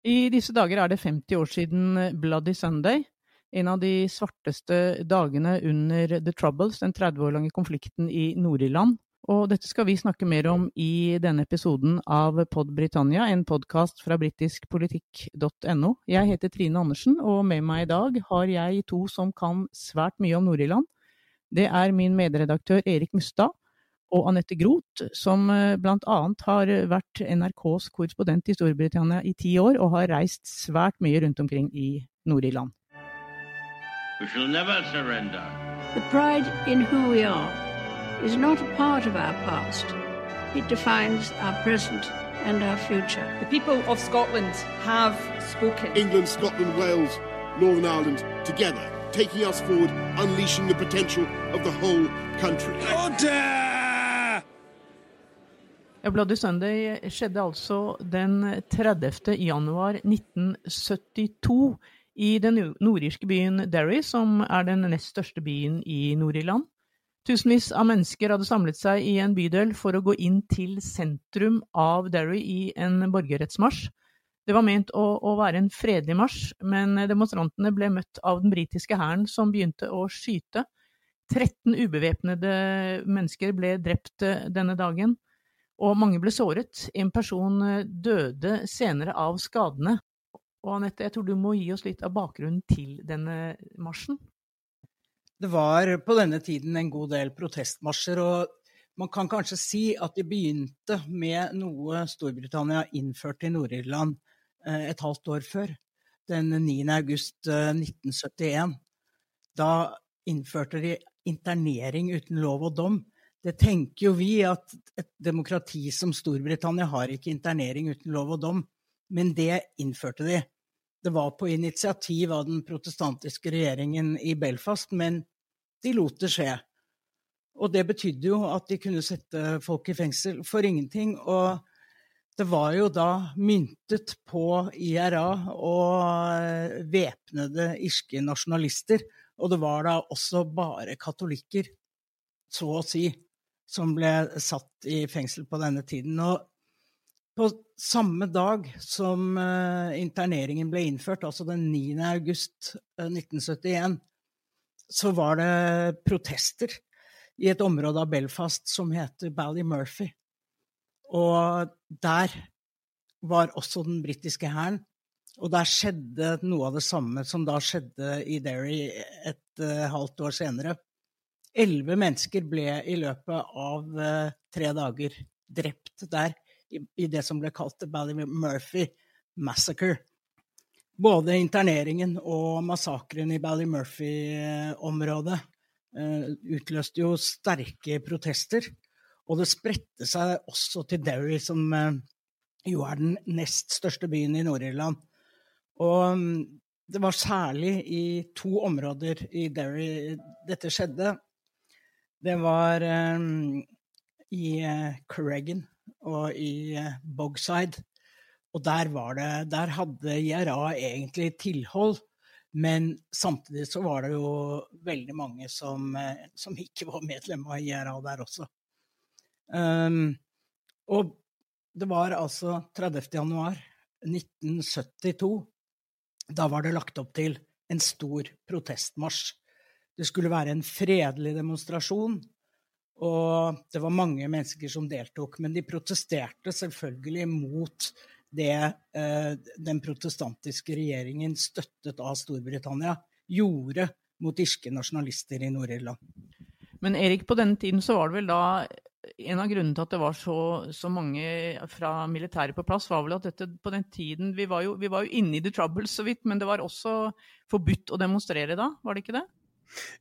I disse dager er det 50 år siden Bloody Sunday, en av de svarteste dagene under The Troubles, den 30 år lange konflikten i Nord-Irland. Og dette skal vi snakke mer om i denne episoden av Pod Britannia, en podkast fra britiskpolitikk.no. Jeg heter Trine Andersen, og med meg i dag har jeg to som kan svært mye om Nord-Irland. Det er min medredaktør Erik Mustad og Anette Groth, som eh, bl.a. har vært NRKs korrespondent i Storbritannia i ti år, og har reist svært mye rundt omkring i Nord-Irland. We shall never surrender. The pride in who we are is not a part of our past. It defines our present and our future. The people of Scotland have spoken. England, Scotland, Wales, Northern Ireland together, taking us forward, unleashing the potential of the whole country. Ja, Bloody Sunday skjedde altså den 30. januar 1972 i den nordirske byen Derry, som er den nest største byen i Nord-Irland. Tusenvis av mennesker hadde samlet seg i en bydel for å gå inn til sentrum av Derry i en borgerrettsmarsj. Det var ment å, å være en fredelig marsj, men demonstrantene ble møtt av den britiske hæren, som begynte å skyte. 13 ubevæpnede mennesker ble drept denne dagen og mange ble såret. En person eh, døde senere av skadene. Og Anette, jeg tror du må gi oss litt av bakgrunnen til denne marsjen? Det var på denne tiden en god del protestmarsjer, og man kan kanskje si at de begynte med noe Storbritannia innførte i Nord-Irland eh, et halvt år før, den 9. august 1971. Eh, da innførte de internering uten lov og dom det tenker jo vi at et demokrati som Storbritannia har ikke internering uten lov og dom, men det innførte de. Det var på initiativ av den protestantiske regjeringen i Belfast, men de lot det skje. Og det betydde jo at de kunne sette folk i fengsel for ingenting. Og det var jo da myntet på IRA og væpnede irske nasjonalister. Og det var da også bare katolikker, så å si, som ble satt i fengsel på denne tiden. Og på samme dag som uh, interneringen ble innført, altså den 9. august 1971, eh, så var det protester i et område av Belfast som heter Ballymurphy. Og der var også den britiske hæren. Og der skjedde noe av det samme som da skjedde i Derry et uh, halvt år senere. Elleve mennesker ble i løpet av uh, tre dager drept der i, det som ble kalt Bally Murphy Massacre. Både interneringen og massakren i Bally Murphy-området uh, utløste jo sterke protester. Og det spredte seg også til Derry, som uh, jo er den nest største byen i Nord-Irland. Og um, det var særlig i to områder i Derry dette skjedde. Det var um, i uh, Corrigan og i uh, Bogside. Og der, det, der hadde IRA egentlig tilhold, men samtidig så var det jo veldig mange som, uh, som ikke var medlem av IRA der også. Um, og det var altså 30. januar 1972. Da var det lagt opp til en stor protestmarsj det skulle være en fredelig demonstrasjon, og det var mange mennesker som deltok. Men de protesterte selvfølgelig mot det eh, den protestantiske regjeringen, støttet av Storbritannia, gjorde mot irske nasjonalister i Nord-Irland. Men Erik, på denne tiden så var det vel da en av grunnene til at det var så, så mange fra militæret på plass, var vel at dette på den tiden vi var, jo, jo inne i the trouble så vidt, men det var også forbudt å demonstrere da, var det ikke det?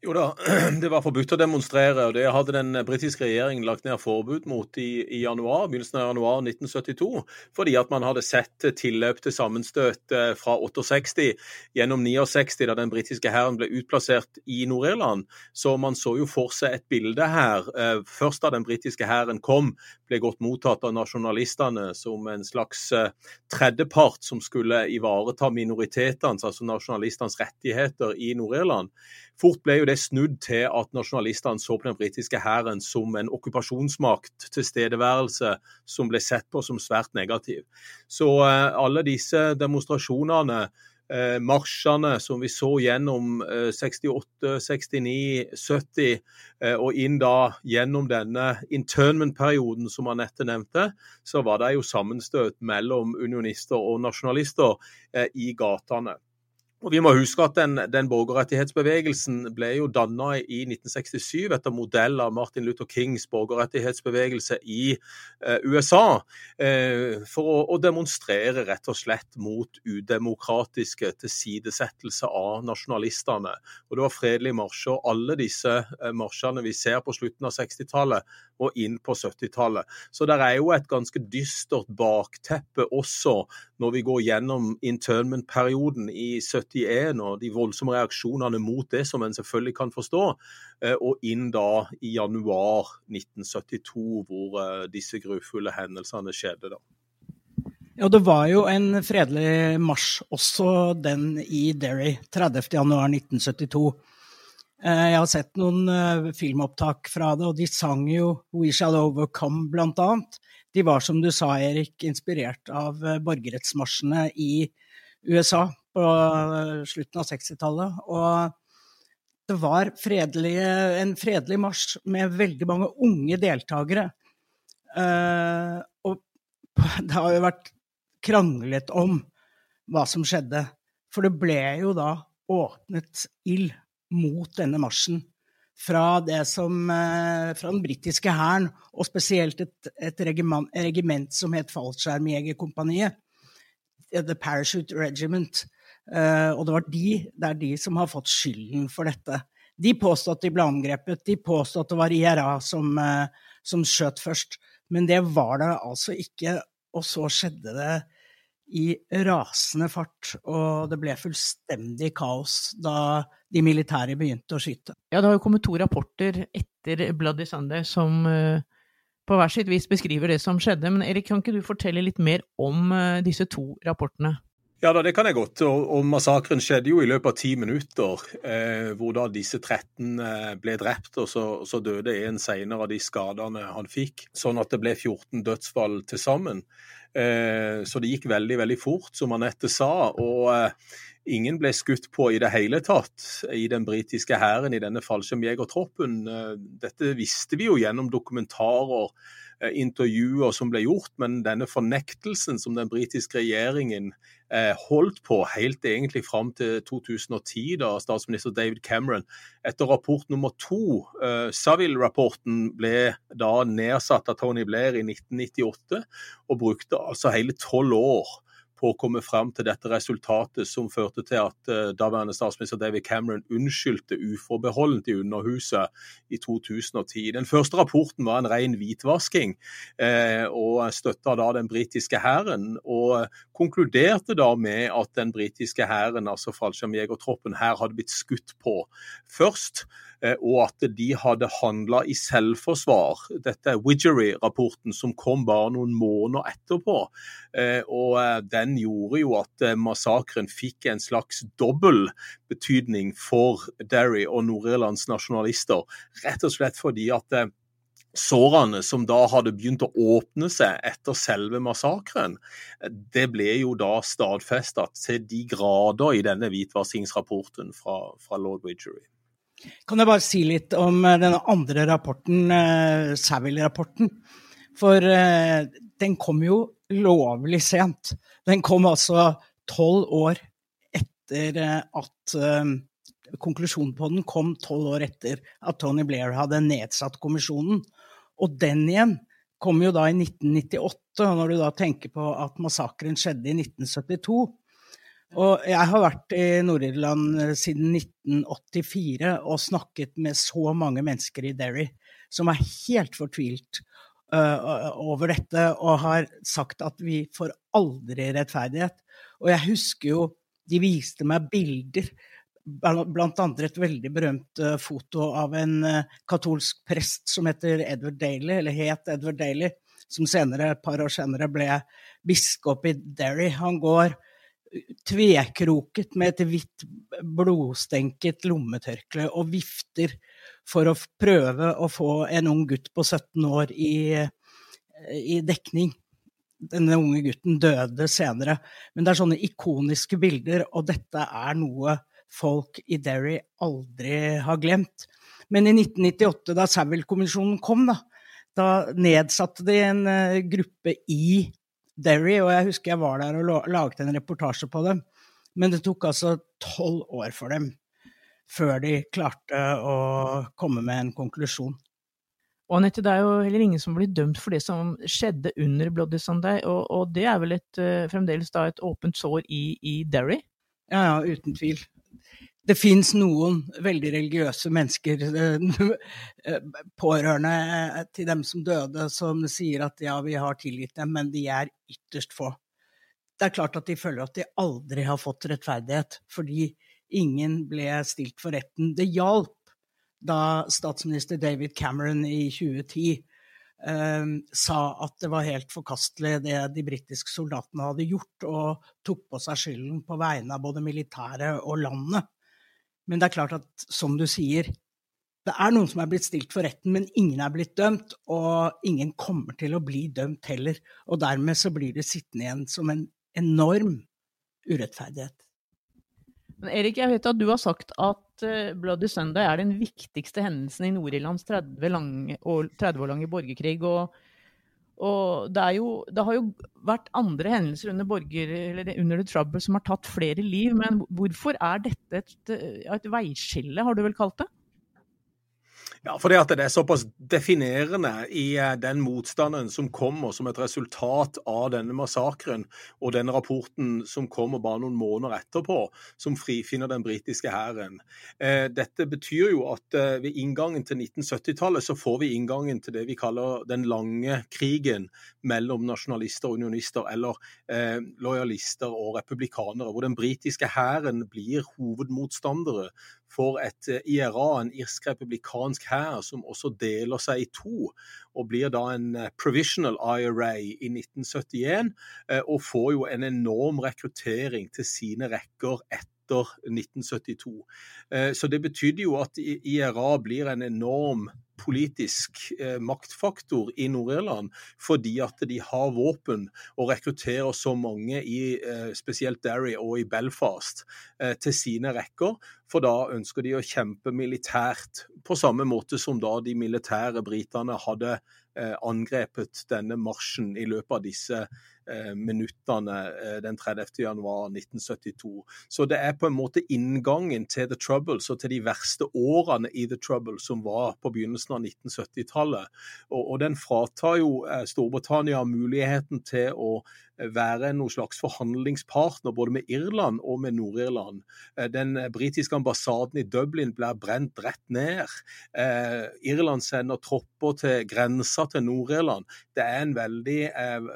Jo da, det var forbudt å demonstrere, og det hadde den britiske regjeringen lagt ned forbud mot i, i januar, begynnelsen av januar 1972, fordi at man hadde sett tilløp til sammenstøt eh, fra 68 gjennom 69, da den britiske hæren ble utplassert i Nord-Irland. Så man så jo for seg et bilde her. Eh, først da den britiske hæren kom, ble godt mottatt av nasjonalistene som en slags eh, tredjepart som skulle ivareta minoritetenes, altså nasjonalistenes rettigheter i Nord-Irland. Fort fort ble jo det snudd til at nasjonalistene så på den britiske hæren som en okkupasjonsmakt, tilstedeværelse, som ble sett på som svært negativ. Så eh, alle disse demonstrasjonene eh, marsjene som vi så gjennom eh, 68, 69, 70, eh, og inn da gjennom denne internment-perioden som Anette nevnte, så var det jo sammenstøt mellom unionister og nasjonalister eh, i gatene. Og Vi må huske at den, den borgerrettighetsbevegelsen ble jo danna i 1967 etter modell av Martin Luther Kings borgerrettighetsbevegelse i eh, USA, eh, for å, å, demonstrere rett og slett mot udemokratiske tilsidesettelse av nasjonalistene. Og Det var fredelige marsjer. Alle disse eh, marsjene vi ser på slutten av 60-tallet og inn på 70-tallet. Så det er jo et ganske dystert bakteppe også når vi går gjennom internment-perioden i 70 71 og de voldsomme reaksjonene mot det, som en selvfølgelig kan forstå, eh, og inn da i januar 1972, hvor eh, disse grufulle hendelsene skjedde. da. Ja, det var jo en fredelig marsj, også den i Derry, 30.1.1972. Eh, jeg har sett noen filmopptak fra det, og de sang jo 'We Shall Overcome', blant annet. De var, som du sa, Erik, inspirert av borgerrettsmarsjene i USA på slutten av 60-tallet. Og det var fredelige, en fredelig marsj med veldig mange unge deltakere. Uh, og det har jo vært kranglet om hva som skjedde. For det ble jo da åpnet ild mot denne marsjen fra, som, uh, fra den britiske hæren, og spesielt et, et regiment, regiment som het Fallskjermjegerkompaniet. The Parachute Regiment. Uh, og det, de, det er de som har fått skylden for dette. De påstod at de ble angrepet, de påstod at det var IRA som, uh, som skjøt først. Men det var det altså ikke. Og så skjedde det i rasende fart, og det ble fullstendig kaos da de militære begynte å skyte. Ja, det har jo kommet to rapporter etter Bloody Sunday som uh, på hver sitt vis beskriver det som skjedde. Men Erik, kan ikke du fortelle litt mer om disse to rapportene? Ja, da, det kan jeg godt. Og, og Massakren skjedde jo i løpet av ti minutter, eh, hvor da disse 13 eh, ble drept, og så, så døde en senere av de skadene han fikk. Sånn at det ble 14 dødsfall til sammen. Eh, så det gikk veldig, veldig fort, som Anette sa. og eh, Ingen ble skutt på i det hele tatt i den britiske hæren i denne fallskjermjegertroppen. Eh, dette visste vi jo gjennom dokumentarer Eh, intervjuer som ble gjort, men denne fornektelsen som den britiske regjeringen eh, holdt på helt egentlig fram til 2010, da statsminister David Cameron etter rapport nummer to, Savile-rapporten, ble da nedsatt av Tony Blair i 1998, og brukte altså hele tolv år på å komme fram til dette resultatet, som førte til at uh, daværende statsminister David Cameron unnskyldte uforbeholdent i Underhuset i 2010. Den første rapporten var en ren hvitvasking, uh, og støtta da den britiske hæren. Og konkluderte da med at den britiske hæren, altså fallskjermjegertroppen, her hadde blitt skutt på først. Eh, og at de hadde handla i selvforsvar. Dette er Widgery-rapporten som kom bare noen måneder etterpå. Eh, og eh, den gjorde jo at massakren fikk en slags dobbel betydning for Derry og Nord-Irlands nasjonalister. Rett og slett fordi at sårene som da hadde begynt å åpne seg etter selve massakren, det ble jo da stadfesta til de grader i denne hvitvaskingsrapporten fra, fra lord Widgery. Kan jeg bare si litt om eh, denne andre rapporten, uh, Savile-rapporten? For uh, den kom jo lovlig sent. Den kom altså tolv år etter at Konklusjonen på den kom tolv år etter at Tony Blair hadde nedsatt kommisjonen. Og den igjen kom jo da i 1998, og når du da tenker på at massakren skjedde i 1972, og jeg har vært i Nord-Irland eh, siden 1984 og snakket med så mange mennesker i Derry som er helt fortvilt uh, over dette og har sagt at vi får aldri rettferdighet. Og jeg husker jo de viste meg bilder, blant andre et veldig berømt uh, foto av en uh, katolsk prest som heter Edward Daly, eller het Edward Daly, som senere, et par år senere ble biskop i Derry. Han går tvekroket med et hvitt, blodstenket lommetørkle og vifter for å prøve å få en ung gutt på 17 år i, i dekning. Denne unge gutten døde senere. Men det er sånne ikoniske bilder, og dette er noe folk i Derry aldri har glemt. Men i 1998, da Savile-kommisjonen kom, da, da nedsatte de en uh, gruppe i Derry, og jeg husker jeg var der og laget en reportasje på dem. Men det tok altså tolv år for dem før de klarte å komme med en konklusjon. Og Anette, det er jo heller ingen som blir dømt for det som skjedde under Bloody Sunday, og, og det er vel et, uh, fremdeles et åpent sår i, i Derry? Ja, ja, uten tvil. Det fins noen veldig religiøse mennesker, eh, pårørende til dem som døde, som sier at ja, vi har tilgitt dem, men de er ytterst få. Det er klart at de føler at de aldri har fått rettferdighet, fordi ingen ble stilt for retten. Det hjalp da statsminister David Cameron i 2010 eh, sa at det var helt forkastelig det de britiske soldatene hadde gjort, og tok på seg skylden på vegne av både militæret og landet. Men det er klart at, som du sier, det er noen som er blitt stilt for retten, men ingen er blitt dømt, og ingen kommer til å bli dømt heller. Og dermed så blir det sittende igjen som en enorm urettferdighet. Men Erik, jeg vet at du har sagt at uh, Bloody Sunday er den viktigste hendelsen i Nord-Irlands 30, 30, år lange borgerkrig. Og, og det, jo, det, har jo vært andre hendelser under, borger, under The Trouble som har tatt flere liv. Men hvorfor er dette et, et veiskille, har du vel kalt det? Ja, fordi at det er såpass definerende i eh, den motstanden som kommer som et resultat av denne massakren, og den rapporten som kommer bare noen måneder etterpå, som frifinner den britiske hæren. Eh, dette betyr jo at eh, ved inngangen til 1970-tallet så får vi inngangen til det vi kaller den lange krigen mellom nasjonalister og unionister, eller lojalister og republikanere, hvor den britiske hæren blir hovedmotstandere for et eh, IRA, en irsk-republikansk hær, som også deler seg i to, og blir da en eh, provisional IRA i 1971, eh, og får jo en enorm rekruttering til sine rekker etter 1972. Så det betydde jo at IRA blir en enorm politisk eh, maktfaktor i Nord-Irland, fordi at de har våpen og rekrutterer så mange i eh, spesielt Derry og i Belfast eh, til sine rekker. For da ønsker de å kjempe militært, på samme måte som da de militære britene hadde angrepet denne marsjen i løpet av disse minuttene eh, den 30. januar 1972. Så det er på en måte inngangen til The Troubles og til de verste årene i The Troubles som var på begynnelsen av 1970-tallet. Og, og, den fratar jo eh, Storbritannia muligheten til å være noen slags forhandlingspartner både med Irland og med Nord-Irland. Den britiske ambassaden i Dublin blir brent rett ned. Eh, Irland sender tropper til grensa til Nord-Irland. Det er en veldig eh,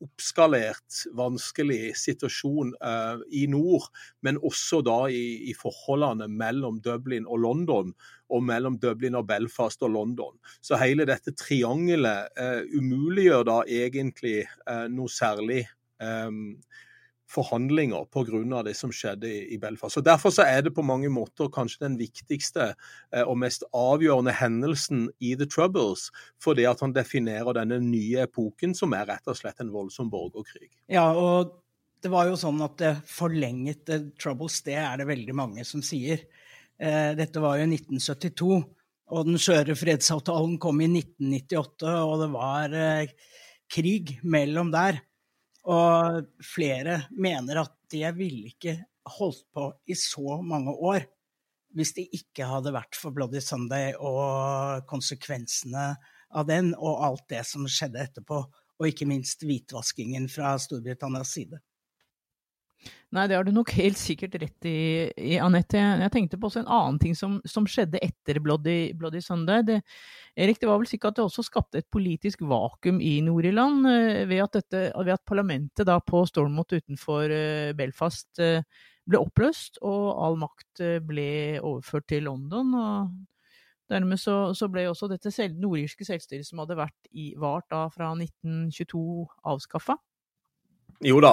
oppskalert, vanskelig situasjon uh, i nord, men også da i, i, forholdene mellom Dublin og London, og mellom Dublin og Belfast og London. Så hele dette triangelet uh, umuliggjør da egentlig uh, noe særlig um, forhandlinger pga. det som skjedde i Belfast. Og Derfor så er det på mange måter kanskje den viktigste eh, og mest avgjørende hendelsen i The Troubles, fordi at han definerer denne nye epoken, som er rett og slett en voldsom borgerkrig. Ja, og det var jo sånn at det forlenget The Troubles, det er det veldig mange som sier. Eh, dette var jo 1972, og den skjøre fredsavtalen kom i 1998, og det var eh, krig mellom der. Og flere mener at det ville ikke holdt på i så mange år hvis det ikke hadde vært for Bloody Sunday og konsekvensene av den, og alt det som skjedde etterpå, og ikke minst hvitvaskingen fra Storbritannias side. Nei, det har du nok helt sikkert rett i, i Anette. Jeg tenkte på også en annen ting som, som skjedde etter Bloody, Bloody Sunday. Det, Erik, det var vel sikkert at det også skapte et politisk vakuum i Nord-Irland eh, ved, ved, at parlamentet da på Stormont utenfor eh, Belfast eh, ble oppløst, og all makt ble overført til London. og Dermed så, så ble også dette selv, nordirske selvstyret som hadde vært i, vart da fra 1922 avskaffa. Jo da,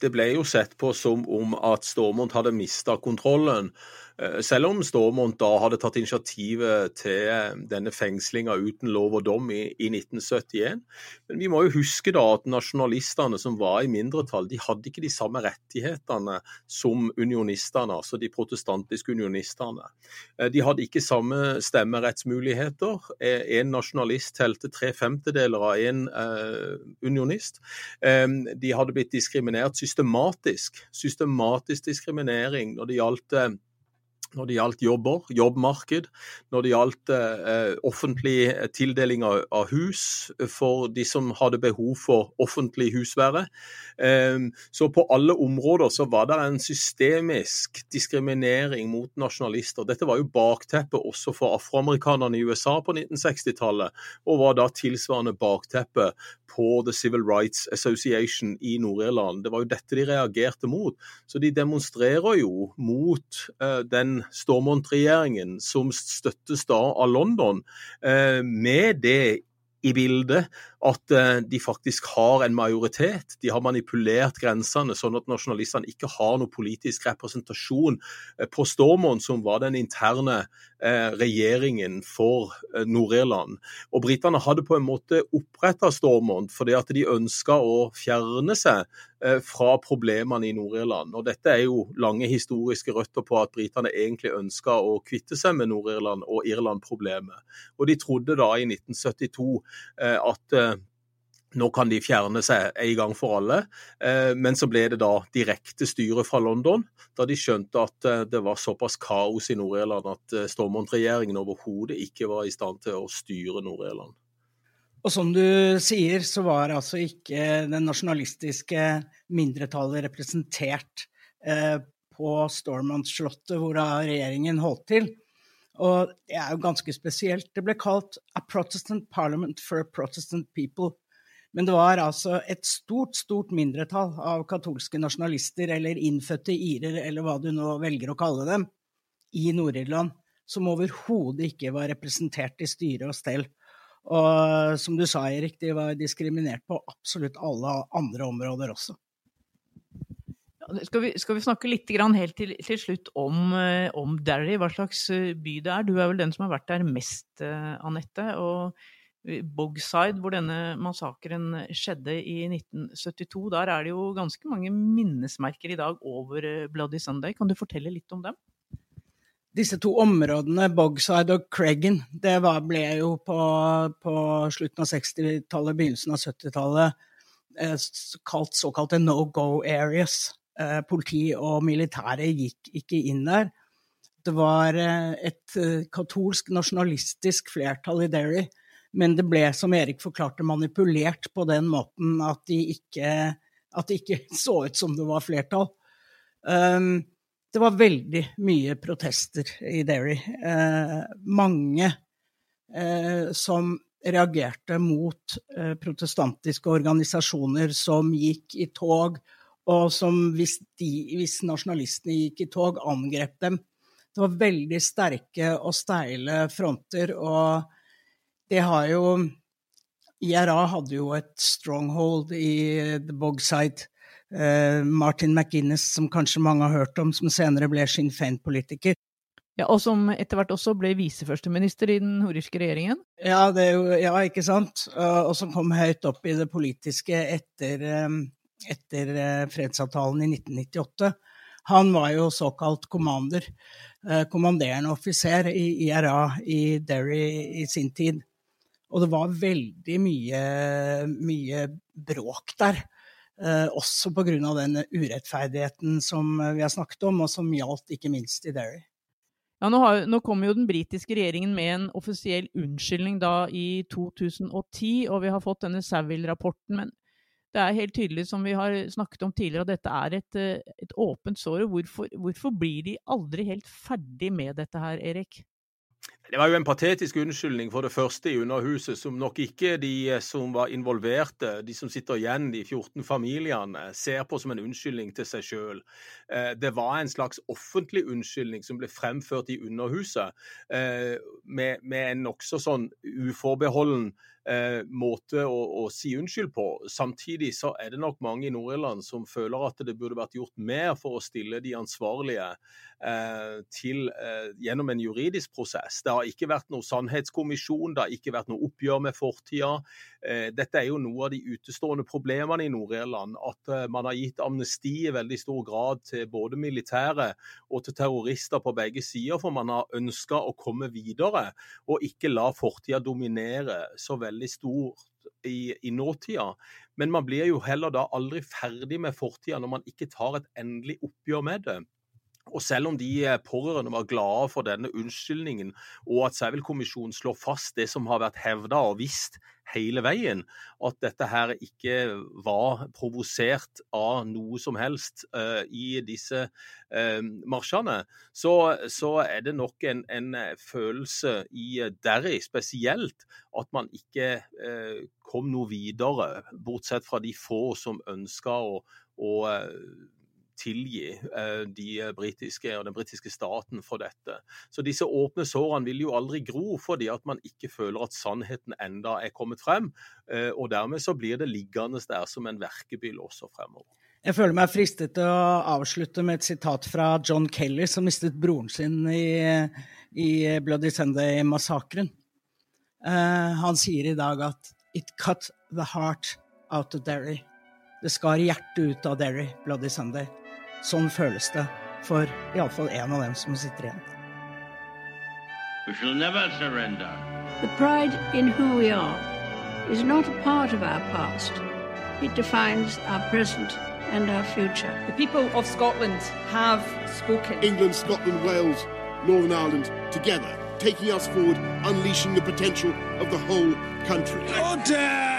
det ble jo sett på som om at Stormont hadde mista kontrollen. Eh, selv om Stormont da hadde tatt initiativet til eh, denne fengslinga uten lov og dom i, i, 1971. Men vi må jo huske da at nasjonalistene som var i mindretall, de hadde ikke de samme rettighetene som unionistene, altså de protestantiske unionistene. Eh, de hadde ikke samme stemmerettsmuligheter. En nasjonalist telte tre femtedeler av en uh, unionist. Um, de hadde blitt diskriminert systematisk. Systematisk diskriminering når det gjaldt når det gjaldt jobber, jobbmarked, når det gjaldt eh, offentlig tildeling av, av, hus for de som hadde behov for offentlig husvære. Eh, så på alle områder så var det en systemisk diskriminering mot nasjonalister. Dette var jo bakteppet også for afroamerikanerne i USA på 1960-tallet, og var da tilsvarende bakteppe på The Civil Rights Association i Nord-Irland. Det var jo dette de reagerte mot. Så de demonstrerer jo mot eh, den Stormont-regjeringen som støttes da av London, uh, med det i bildet at uh, de faktisk har en majoritet. De har manipulert grensene sånn at nasjonalistene ikke har noe politisk representasjon på Stormont, som var den interne Eh, regjeringen for eh, Nord-Irland. Og Britene hadde på en måte oppretta Stormont fordi at de ønska å fjerne seg eh, fra problemene i Nord-Irland. Og Dette er jo lange historiske røtter på at britene egentlig ønska å kvitte seg med Nord-Irland og Irland-problemet. Og de trodde da i 1972 at nå kan de fjerne seg en gang for alle. Eh, men så ble det da direkte styre fra London, da de skjønte at eh, det var såpass kaos i Nord-Irland at eh, Stormont-regjeringen overhodet ikke var i stand til å styre Nord-Irland. Og som du sier, så var altså ikke det nasjonalistiske mindretallet representert på Stormont-slottet, hvor da regjeringen holdt til. Og det er jo ganske spesielt. Det ble kalt A Protestant Parliament for a Protestant People. Men det var altså et stort, stort mindretall av katolske nasjonalister, eller innfødte irer, eller hva du nå velger å kalle dem, i Nord-Irland, som overhodet ikke var representert i styre og stell. Og som du sa, Erik, de var diskriminert på absolutt alle andre områder også. Skal vi, skal vi, snakke litt helt til, til slutt om, eh, om, Derry, hva slags eh, by det er? Du er vel den som har vært der mest, eh, Anette. og Bogside, hvor denne massakren skjedde i 1972. Der er det jo ganske mange minnesmerker i dag over eh, Bloody Sunday. Kan du fortelle litt om dem? Disse to områdene, Bogside og Craigan, det var, ble jo på, på slutten av 60-tallet, begynnelsen av 70-tallet eh, kalt såkalte no go areas. Eh, politi og militære gikk ikke inn der. Det var et katolsk nasjonalistisk flertall i Derry men det ble, som Erik forklarte, manipulert på den måten at, de ikke, at det ikke så ut som det var flertall. Um, det var veldig mye protester i Derry. Uh, mange uh, som reagerte mot uh, protestantiske organisasjoner som gikk i tog, og som hvis, de, hvis nasjonalistene gikk i tog, angrep dem. Det var veldig sterke og steile fronter. og det har jo IRA hadde jo et stronghold i The Bogside. Uh, Martin McGuinness, som kanskje mange har hørt om, som senere ble Sinn Fein-politiker. Ja, Og som etter hvert også ble viseførsteminister i den horiske regjeringen? Ja, jo, ja, ikke sant. Uh, og som kom høyt opp i det politiske etter, um, etter uh, fredsavtalen i 1998. Han var jo såkalt commander, kommanderende offiser i IRA i Derry i sin tid. Og det var veldig mye, mye bråk der. Eh, også pga. den urettferdigheten som vi har snakket om, og som gjaldt ikke minst i Derry. Ja, nå, har, nå kom jo den britiske regjeringen med en offisiell unnskyldning da i 2010, og vi har fått denne Savile-rapporten. Men det er helt tydelig, som vi har snakket om tidligere, at dette er et, eh, et åpent sår. Hvorfor, hvorfor blir de aldri helt ferdig med dette her, Erik? Det var jo en patetisk unnskyldning for det første i Underhuset, som nok ikke de eh, som var involverte, de som sitter igjen, de 14 familiene, ser på som en unnskyldning til seg sjøl. Eh, det var en slags offentlig unnskyldning som ble fremført i Underhuset, eh, med en nokså sånn uforbeholden eh, måte å, å, si unnskyld på. Samtidig så er det nok mange i Nord-Irland som føler at det burde vært gjort mer for å stille de ansvarlige eh, til, eh, gjennom en juridisk prosess. Det har ikke vært noe sannhetskommisjon, det har ikke vært noe oppgjør med fortida. Eh, dette er jo noe av de utestående problemene i Nord-Irland. At eh, man har gitt amnesti i veldig stor grad til både militære og til terrorister på begge sider, for man har ønska å komme videre og ikke la fortida dominere så veldig stort i, i, nåtida. Men man blir jo heller da aldri ferdig med fortida når man ikke tar et endelig oppgjør med det. Og selv om de eh, pårørende var glade for denne unnskyldningen, og at Sævel-kommisjonen slår fast det som har vært hevda og visst hele veien, at dette her ikke var provosert av noe som helst uh, i disse uh, marsjene, så, så, er det nok en, en følelse i Derry spesielt at man ikke uh, kom noe videre, bortsett fra de få som ønska å, å tilgi eh, de britiske og den britiske staten for dette. Så disse åpne sårene vil jo aldri gro fordi at man ikke føler at sannheten enda er kommet frem. Eh, og dermed så blir det liggende der som en verkebyll også fremover. Jeg føler meg fristet til å avslutte med et sitat fra John Kelly, som mistet broren sin i, i Bloody Sunday-massakren. Uh, han sier i dag at 'it cut the heart out of Derry'. Det skar hjertet ut av Derry, Bloody Sunday. Sånn føles det for iallfall en av dem som sitter igjen. We shall never surrender. The pride in who we are is not a part of our past. It defines our present and our future. The people of Scotland have spoken. England, Scotland, Wales, Northern Ireland, together, taking us forward, unleashing the potential of the whole country. Order!